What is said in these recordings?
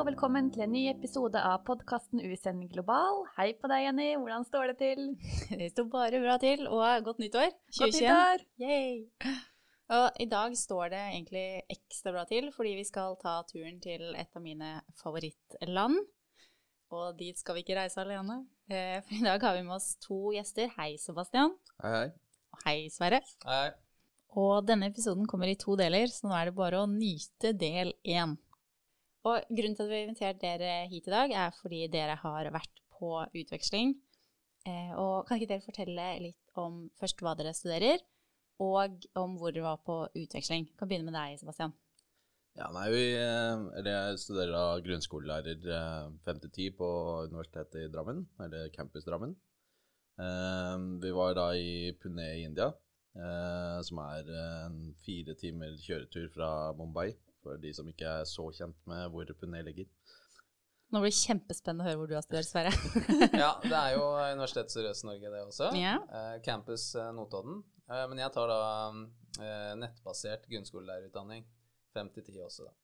og velkommen til en ny episode av podkasten USN Global. Hei på deg, Jenny. Hvordan står det til? Det står bare bra til, og godt nyttår. Godt nyttår! Yay. Og i dag står det egentlig ekstra bra til, fordi vi skal ta turen til et av mine favorittland. Og dit skal vi ikke reise alene. Eh, for i dag har vi med oss to gjester. Hei, Sebastian. Hei, hei. Og hei, Sverre. Hei. Og denne episoden kommer i to deler, så nå er det bare å nyte del én. Og grunnen til at vi har invitert dere hit i dag, er fordi dere har vært på utveksling. Eh, og kan ikke dere fortelle litt om først hva dere studerer, og om hvor dere var på utveksling? Kan begynne med deg, Sebastian. Ja, nei, vi, eh, jeg studerer da grunnskolelærer 5-10 eh, på Universitetet i Drammen, eller Campus Drammen. Eh, vi var da i Pune i India, som er en fire timer kjøretur fra Mumbai for de som ikke er så kjent med hvor Pune ligger. Nå blir det kjempespennende å høre hvor du har studert, Sverre. ja, det er jo Universitetet Sørøst-Norge, det også. Yeah. Eh, campus eh, Notodden. Eh, men jeg tar da eh, nettbasert grunnskolelærerutdanning. Fem til ti også, da.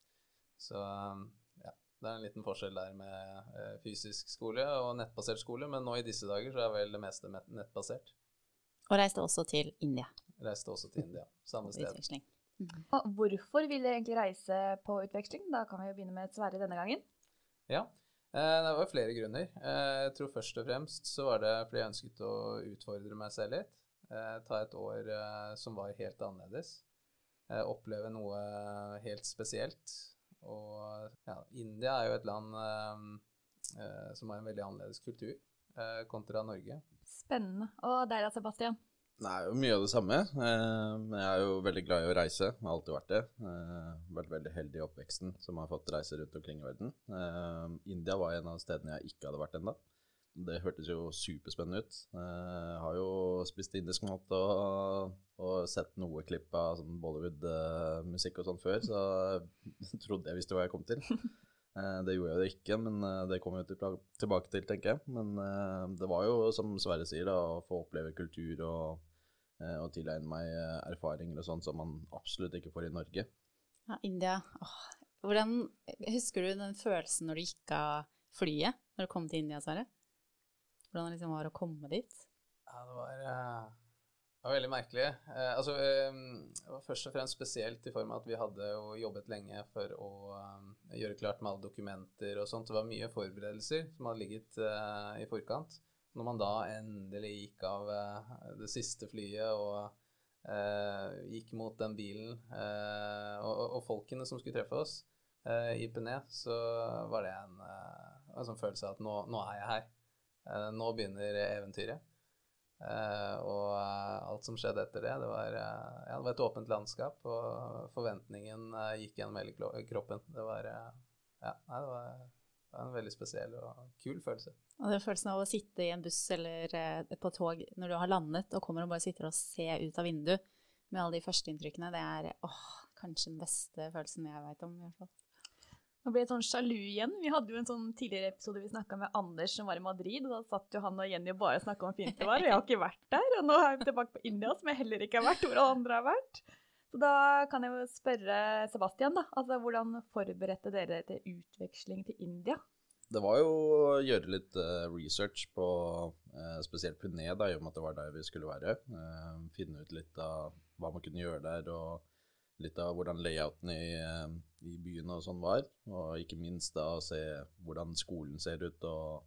Så ja, det er en liten forskjell der med fysisk skole og nettbasert skole, men nå i disse dager så er vel det meste nettbasert. Og reiste også til India. Reiste også til India, samme sted. Mm. Og hvorfor vil dere egentlig reise på utveksling? Da kan vi jo begynne med Sverre denne gangen. Ja, eh, det var flere grunner. Eh, jeg tror først og fremst så var det fordi jeg ønsket å utfordre meg selv litt. Eh, ta et år som var helt annerledes. Oppleve noe helt spesielt. Og ja, India er jo et land som har en veldig annerledes kultur kontra Norge. Spennende. Og deg da, Sebastian? Det er jo mye av det samme. Eh, men jeg er jo veldig glad i å reise. Jeg har alltid vært det. Eh, vært veldig heldig i oppveksten som har fått reise rundt omkring i verden. Eh, India var en av stedene jeg ikke hadde vært ennå. Det hørtes jo superspennende ut. Jeg har jo spist indisk mat og, og sett noe klipp av sånn Bollywood-musikk og sånn før, så jeg trodde jeg visste hva jeg kom til. Eh, det gjorde jeg jo ikke, men eh, det kommer vi tilbake til, tenker jeg. Men eh, det var jo, som Sverre sier, da, å få oppleve kultur og, og tilegne meg erfaringer og sånn som man absolutt ikke får i Norge. Ja, India. Åh. Hvordan Husker du den følelsen når du gikk av flyet, når du kom til India, Sverre? Hvordan det liksom var å komme dit? Ja, det var det var veldig merkelig. Eh, altså, eh, først og fremst spesielt i form av at vi hadde jo jobbet lenge for å um, gjøre klart med alle dokumenter og sånt. Det var mye forberedelser som hadde ligget eh, i forkant. Når man da endelig gikk av uh, det siste flyet og uh, gikk mot den bilen og, og, folkene som skulle treffe oss i Pené, så var det en, en sånn følelse av at nå, nå er jeg her. nå begynner eventyret. Uh, og uh, alt som skjedde etter det, det var, uh, ja, det var et åpent landskap, og forventningen gikk gjennom hele kroppen. Det var, ja, nei, det var, det var en veldig spesiell og kul følelse. Og den følelsen av å sitte i en buss eller på tog når du har landet og kommer og bare sitter og ser ut av vinduet med alle de førsteinntrykkene, det er åh, kanskje den beste følelsen jeg veit om. i hvert fall. Nå ble jeg sånn sjalu igjen. Vi hadde jo en sånn tidligere episode vi snakka med Anders som var i Madrid, og da satt jo han og Jenny og bare snakka om hvor fint det var, og jeg har ikke vært der. Og nå er jeg tilbake på India, som jeg heller ikke har vært, hvor alle andre har vært. Så da kan jeg jo spørre Sebastian, da. Altså hvordan forberedte dere til utveksling til India? Det var jo å gjøre litt uh, research på uh, spesielt Pune, da, i og med at det var der vi skulle være. Uh, finne ut litt av hva man kunne gjøre der, og litt av hvordan layouten i, eh, i byene og sånn var. Og ikke minst da å se hvordan skolen ser ut, og,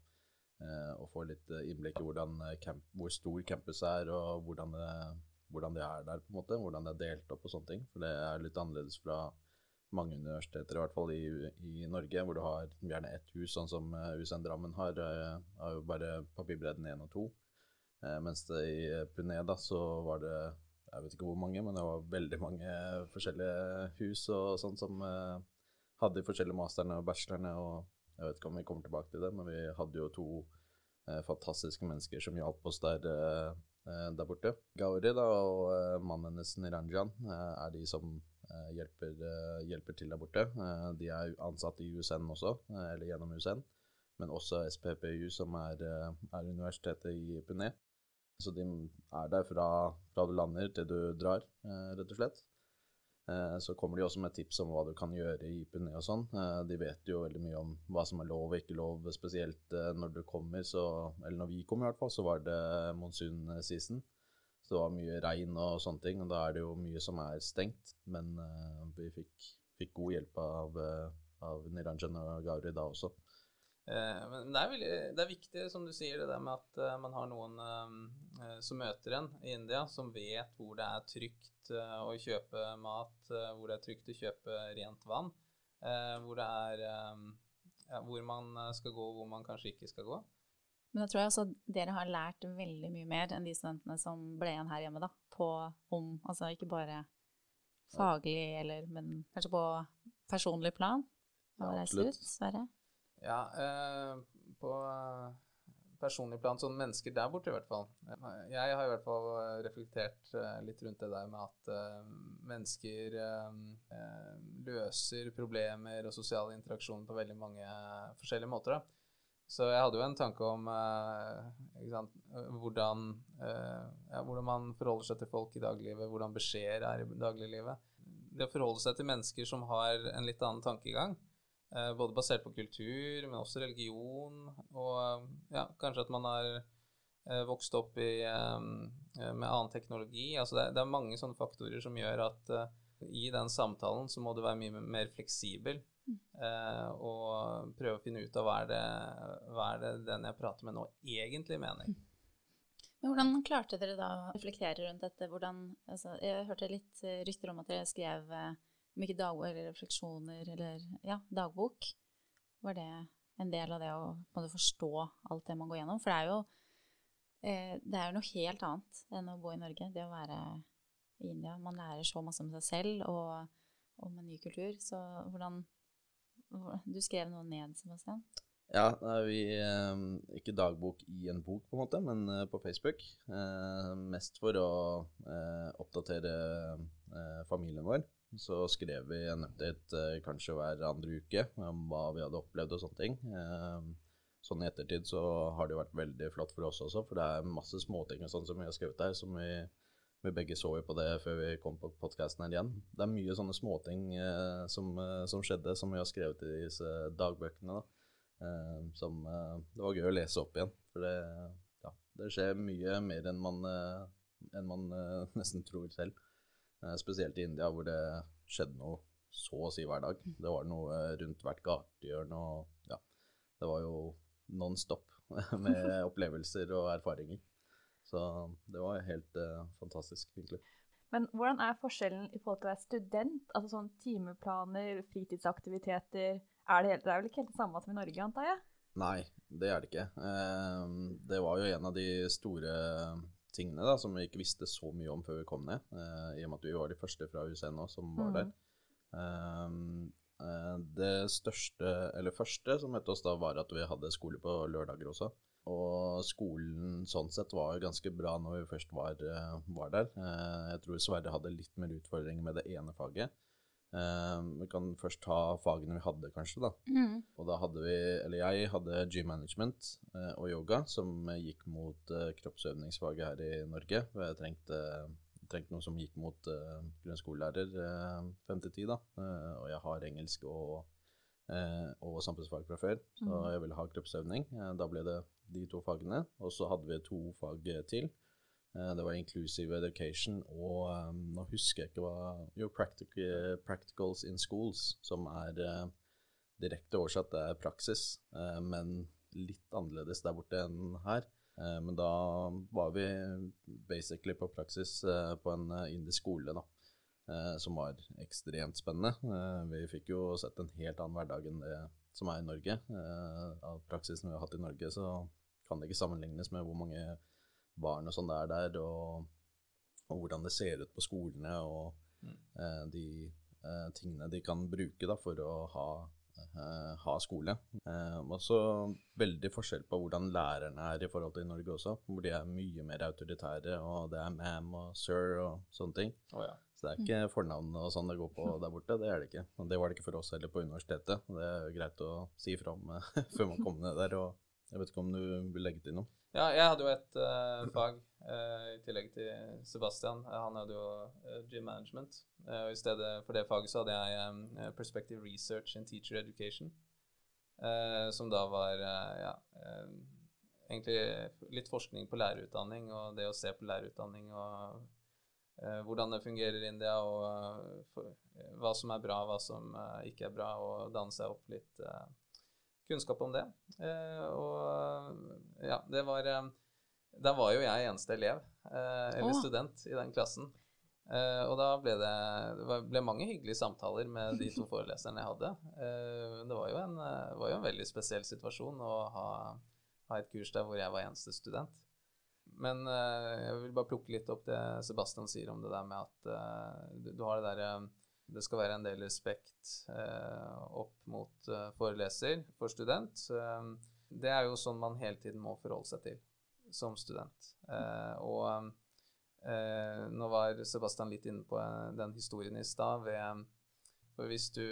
eh, og få litt innblikk i eh, camp, hvor stor campus er, og hvordan det, hvordan det, er der, på en måte. Hvordan det er delt opp og sånne ting. For det er litt annerledes fra mange universiteter, i hvert fall i, i Norge, hvor du har gjerne ett hus, sånn som USN Drammen har. har jo bare papirbredden én og to. mens det i Pune da, så var det jeg vet ikke hvor mange, men det var veldig mange forskjellige hus og sånn som uh, hadde de forskjellige masterne og bachelorene. og Jeg vet ikke om vi kommer tilbake til det, men vi hadde jo to uh, fantastiske mennesker som hjalp oss der, uh, der borte. Gauri da, og mannen hennes Niranjan er de som hjelper, hjelper, til der borte. de er ansatt i USN også, eller gjennom USN, men også SPPU, som er, er universitetet i Pune. Så de er der fra, fra du lander til du drar, eh, rett og slett. Eh, så kommer de også med tips om hva du kan gjøre i Pune og sånn. Eh, de vet jo veldig mye om hva som er lov og ikke lov, spesielt når du kommer, så Eller når vi kom i hvert fall, så var det monsunseason. Så det var mye regn og sånne ting, og da er det jo mye som er stengt. Men vi fikk, fikk god hjelp av, av Niranjan og Gauri da også. Eh, Men det er, veldig, det er viktig, som du sier, det der med at eh, man har noen eh, som møter en i India, som vet hvor det er trygt å kjøpe mat, hvor det er trygt å kjøpe rent vann, eh, hvor det er ja, hvor man skal gå, hvor man kanskje ikke skal gå. Men da tror jeg også dere har lært veldig mye mer enn de studentene som ble igjen her hjemme, da. På om Altså ikke bare faglig, eller, men kanskje på personlig plan. Ja, absolutt. ut, Sverre. Ja, eh, på eh, personlig plan, sånn mennesker der borte i hvert fall. Jeg har i hvert fall eh, reflektert litt rundt det der med at mennesker løser problemer og sosiale interaksjoner på veldig mange forskjellige måter. Så jeg hadde jo en tanke om sant, hvordan, ja, hvordan man forholder seg til folk i dagliglivet, hvordan beskjeder er i dagliglivet. Det å forholde seg til mennesker som har en litt annen tankegang, både basert på kultur, men også religion, og eh, ja, kanskje at man har eh, vokst opp i, eh, med annen teknologi. Altså det, er- det er mange sånne faktorer som gjør at eh, i den samtalen så må du være mye mer fleksibel. eh, og prøve å finne ut av hva er, det, hva er det den jeg prater med nå, egentlig mener. Men hvordan klarte dere da å reflektere rundt dette? Hvordan, altså, jeg hørte litt eh, rykter om at dere skrev eh, om ikke eller refleksjoner eller ja, dagbok. Var det en del av det å måtte forstå alt det man går gjennom? For det er jo eh, det er noe helt annet enn å bo i Norge. Det å være i India. Man lærer så masse om seg selv og om en ny kultur. Så hvordan Du skrev noe ned, Sebastian? Ja, vi eh, Ikke dagbok i en bok, på en måte, men eh, på Facebook. Mest for å oppdatere familien vår. Så skrev vi en update eh, kanskje hver andre uke om hva vi hadde opplevd og sånne ting. Eh, sånn i ettertid så har det vært veldig flott for oss også, for det er masse småting og sånn som vi har skrevet der, som vi, vi begge så jo på det før vi kom på podkasten her igjen. Det er mye sånne småting eh, som, eh, som skjedde, som vi har skrevet i disse dagbøkene. da. Eh, som eh, det var gøy å lese opp igjen. For det, ja, det skjer mye mer enn man, eh, enn man nesten tror selv. Eh, spesielt i India, hvor det skjedde noe så å si hver dag. Det var noe eh, rundt hvert gatehjørne, og ja, det var jo non stop med opplevelser og erfaringer. Så det var helt uh, fantastisk, egentlig. Men hvordan er forskjellen i forhold til å være student? Altså sånn timeplaner, fritidsaktiviteter. Er det, helt, det er vel ikke helt det samme som i Norge, antar jeg? Nei, det er det ikke. Det var jo en av de store tingene da, som vi ikke visste så mye om før vi kom ned, eh, i og med at vi var de første fra USN også som var Mhm. der. Eh, det største, eller første som møtte oss da, var at vi hadde skole på lørdager også. Og skolen sånn sett var jo ganske bra når vi først var, var der. Jeg tror Sverre hadde litt mer utfordringer med det ene faget. Eh, vi kan først ta fagene vi hadde, kanskje. da. Og da hadde vi, eller jeg hadde gym management uh, og yoga, som eh, gikk mot uh, kroppsøvningsfaget her i Norge. Og jeg trengte, trengte noe som gikk mot uh, grunnskolelærer eh, 5 til 10, da. Eh, og jeg har engelsk og, eh, og samfunnsfag fra før, så mm. jeg ville ha kroppsøvning. Eh, da ble det de to fagene. Og så hadde vi to fag til. Eh, Det var inclusive education og um, nå husker jeg ikke hva Jo, practic, practicals in schools, som er uh, direkte oversatt det er praksis, uh, men litt annerledes der borte enn her. Uh, men da var vi basically på praksis eh, på en eh, indisk skole, da. eh, Som var ekstremt spennende. Eh, Vi fikk jo sett en helt annen hverdag enn det som er i Norge. Eh, Av praksisen vi har hatt i Norge, så kan det ikke sammenlignes med hvor mange barn og sånn er der, og, og hvordan det ser ut på skolene, og Mm. eh, de eh, tingene de kan bruke da, for å ha, eh, ha skole. Eh, også veldig forskjell på hvordan lærerne er i forhold til i Norge også, hvor de er mye mer autoritære, og det er ma'am og sir og sånne ting. Oh, ja. Så det er ikke fornavn og sånn det går på der borte, det er det ikke. Og det var det ikke for oss heller på universitetet. Det er jo greit å si fra om eh, før man kommer ned der, og jeg vet ikke om du vil legge til noe? Ja, jeg hadde jo et uh, fag uh, i tillegg til Sebastian. Han hadde jo uh, gym management. og I stedet for det faget så hadde jeg um, Perspective Research in Teacher Education. som da var ja, egentlig litt forskning på lærerutdanning og det å se på lærerutdanning og hvordan det fungerer i India, og for, hva som er bra, hva som ikke er bra, og danne seg opp litt kunnskap om det. Eh, og ja, det var Der Da var jo jeg eneste elev, eh, eller oh. student, i den klassen. og da ble det, det ble mange hyggelige samtaler med de to foreleserne jeg hadde. det var jo, en, var jo en veldig spesiell situasjon å ha, ha, et kurs der hvor jeg var eneste student. Men jeg vil bare plukke litt opp det Sebastian sier om det der med at du, du har det derre det skal være en del respekt eh, opp mot eh, foreleser for student. Eh, det er jo sånn man hele tiden må forholde seg til som student. Eh, og eh, nå var Sebastian litt inne på eh, den historien i stad. For hvis du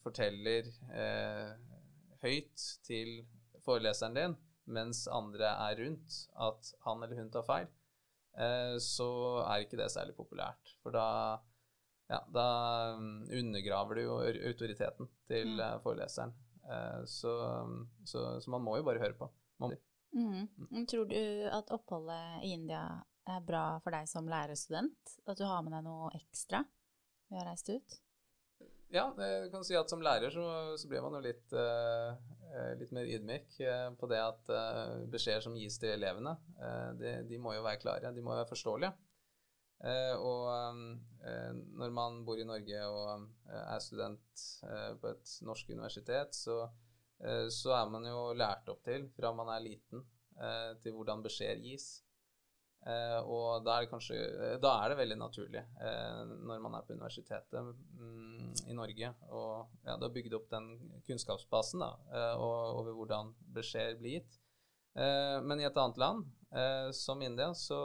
forteller høyt til foreleseren din mens andre er rundt at han eller hun tar feil, så er ikke det særlig populært. For da ja, da um, undergraver du jo autoriteten til mm. Eh, foreleseren. Uh, så, så, så, man må jo bare høre på. Mm. mm. Tror du at oppholdet i India er bra for deg som lærerstudent? At du har med deg noe ekstra ved å reise ut? Ja, jeg kan si at som lærer så, så blir man jo litt, uh, litt mer ydmyk på det at beskjeder som gis til elevene, de, de, må jo være klare, de må jo være forståelige. Eh, og eh, når man bor i Norge og eh, er student på et norsk universitet, så, så, er man jo lært opp til fra man er liten, til hvordan beskjed gis. og da er det kanskje Da er det veldig naturlig når man er på universitetet mm, i Norge, og ja, du har bygd opp den kunnskapsbasen da, over hvordan beskjed blir gitt. men i et annet land, som India, så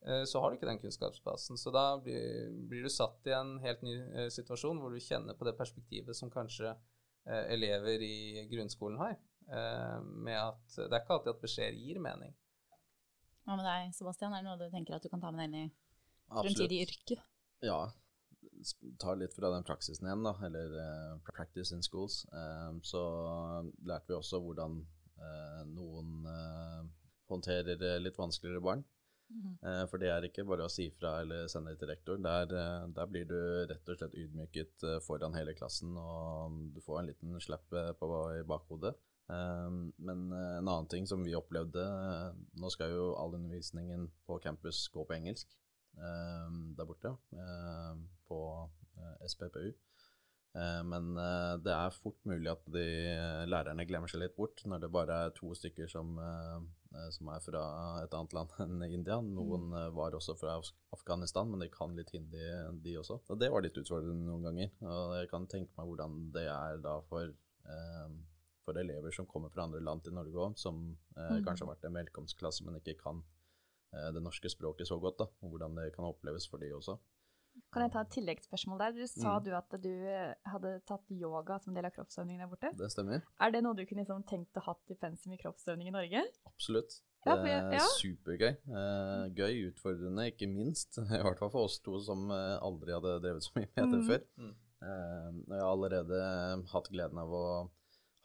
så har du ikke den kunnskapsbasen. Så da blir, blir du satt i en helt ny eh, situasjon hvor du kjenner på det perspektivet som kanskje eh, elever i grunnskolen har, med at det er ikke alltid at beskjeder gir mening. Hva med deg, Sebastian? Er det noe du tenker at du kan ta med deg inn i fremtidig yrke? Ja. Ta litt fra den praksisen igjen, da, eller uh, practice in schools. Um, så lærte vi også hvordan uh, noen håndterer litt vanskeligere barn. Mm. For det er ikke bare å si fra eller sende det til rektor. Der, eh, der, blir du rett og slett ydmyket eh, foran hele klassen, og du får en liten slapp på, i bakhodet. Men en annen ting som vi opplevde Nå skal jo all undervisningen på campus gå på engelsk der borte, på SPPU. Men det er fort mulig at de lærerne glemmer seg litt bort når det bare er to stykker som Eh, som er fra et annet land enn India. Noen mm. Eh, var også fra Afghanistan, men de kan litt hindi, de også. Og det var litt utfordrende noen ganger. Og jeg kan tenke meg hvordan det er da for, eh, for elever som kommer fra andre land til Norge òg, som eh, mm. kanskje har vært en velkomstklasse, men ikke kan eh, det norske språket så godt. da, Og hvordan det kan oppleves for de også. Kan jeg ta et tilleggsspørsmål der? Du sa mm. du at du eh, hadde tatt yoga som del av kroppsøvningen der borte. Det stemmer. Er det noe du kunne liksom tenkt å ha i pensum i kroppsøvning i Norge? Absolutt. Det er ja, supergøy. Eh, gøy, utfordrende, ikke minst. I hvert fall for oss to som eh, aldri hadde drevet så mye med det mm. før. Mm. Eh, jeg har allerede hatt gleden av å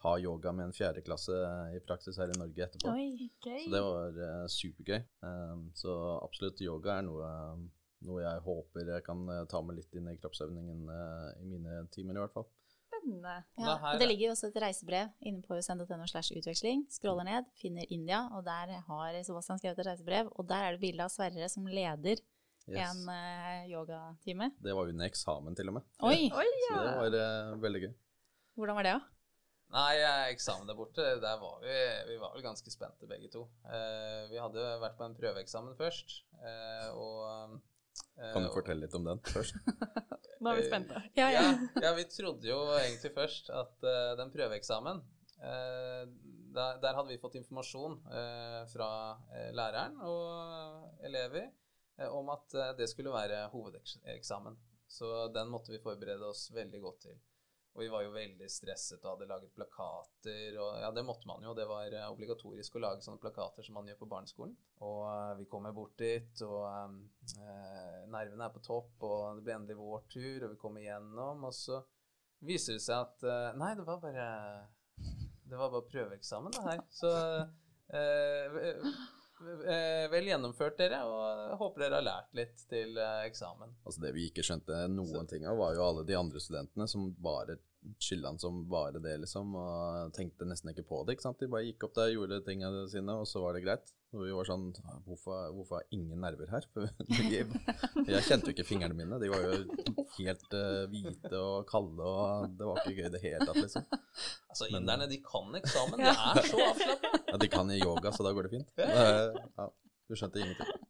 ha yoga med en fjerdeklasse i praksis her i Norge etterpå. Oi, gøy. Så det var supergøy. Så absolutt, yoga er noe noe jeg håper jeg kan eh, ta med litt inn i kroppsøvningen eh, i mine timer, i hvert fall. Spennende. Ja, det ligger jo også et reisebrev inne på usend.no slash utveksling. Skråler ned, finner India, og der har Sebastian skrevet et reisebrev. Og der er det bilde av Sverre som leder yes. en uh, yogatime. Det var under eksamen, til og med. Oi! Oi ja. Så det var uh, veldig gøy. Hvordan var det, da? Nei, eksamen der borte, der var vi, vi var vel ganske spente begge to. Uh, vi hadde vært på en prøveeksamen først, og kan du fortelle litt om den først? Nå er vi spente. Ja, ja. ja, vi trodde jo egentlig først at uh, den prøveeksamen uh, der, der, hadde vi fått informasjon uh, fra læreren og elever om at det skulle være hovedeksamen. Så den måtte vi forberede oss veldig godt til. Og vi var jo veldig stresset og hadde laget plakater. Og ja, det måtte man jo. Det var eh, obligatorisk å lage sånne plakater som man gjør på barneskolen. Og eh, vi kommer bort dit, og eh, nervene er på topp, og det blir endelig vår tur, og vi kommer igjennom, og så viser det seg at eh, Nei, det var bare Det var bare prøveeksamen, det her. Så eh, eh, vel gjennomført, dere, og håper dere har lært litt til eh, eksamen. Altså Det vi ikke skjønte noen ting av, var jo alle de andre studentene som bare skyldan som bare det, liksom, og tenkte nesten ikke på det. ikke sant? De bare gikk opp der, gjorde tingene sine, og så var det greit. Og vi var sånn Hvorfor, hvorfor har ingen nerver her? Jeg, kjente jo ikke fingrene mine. De var jo helt uh, hvite og kalde, og det var ikke gøy i det hele tatt, liksom. Altså, Inderne de kan eksamen. De er så avslappa. Ja, de kan i yoga, så da går det fint. Ja, du skjønte ingenting.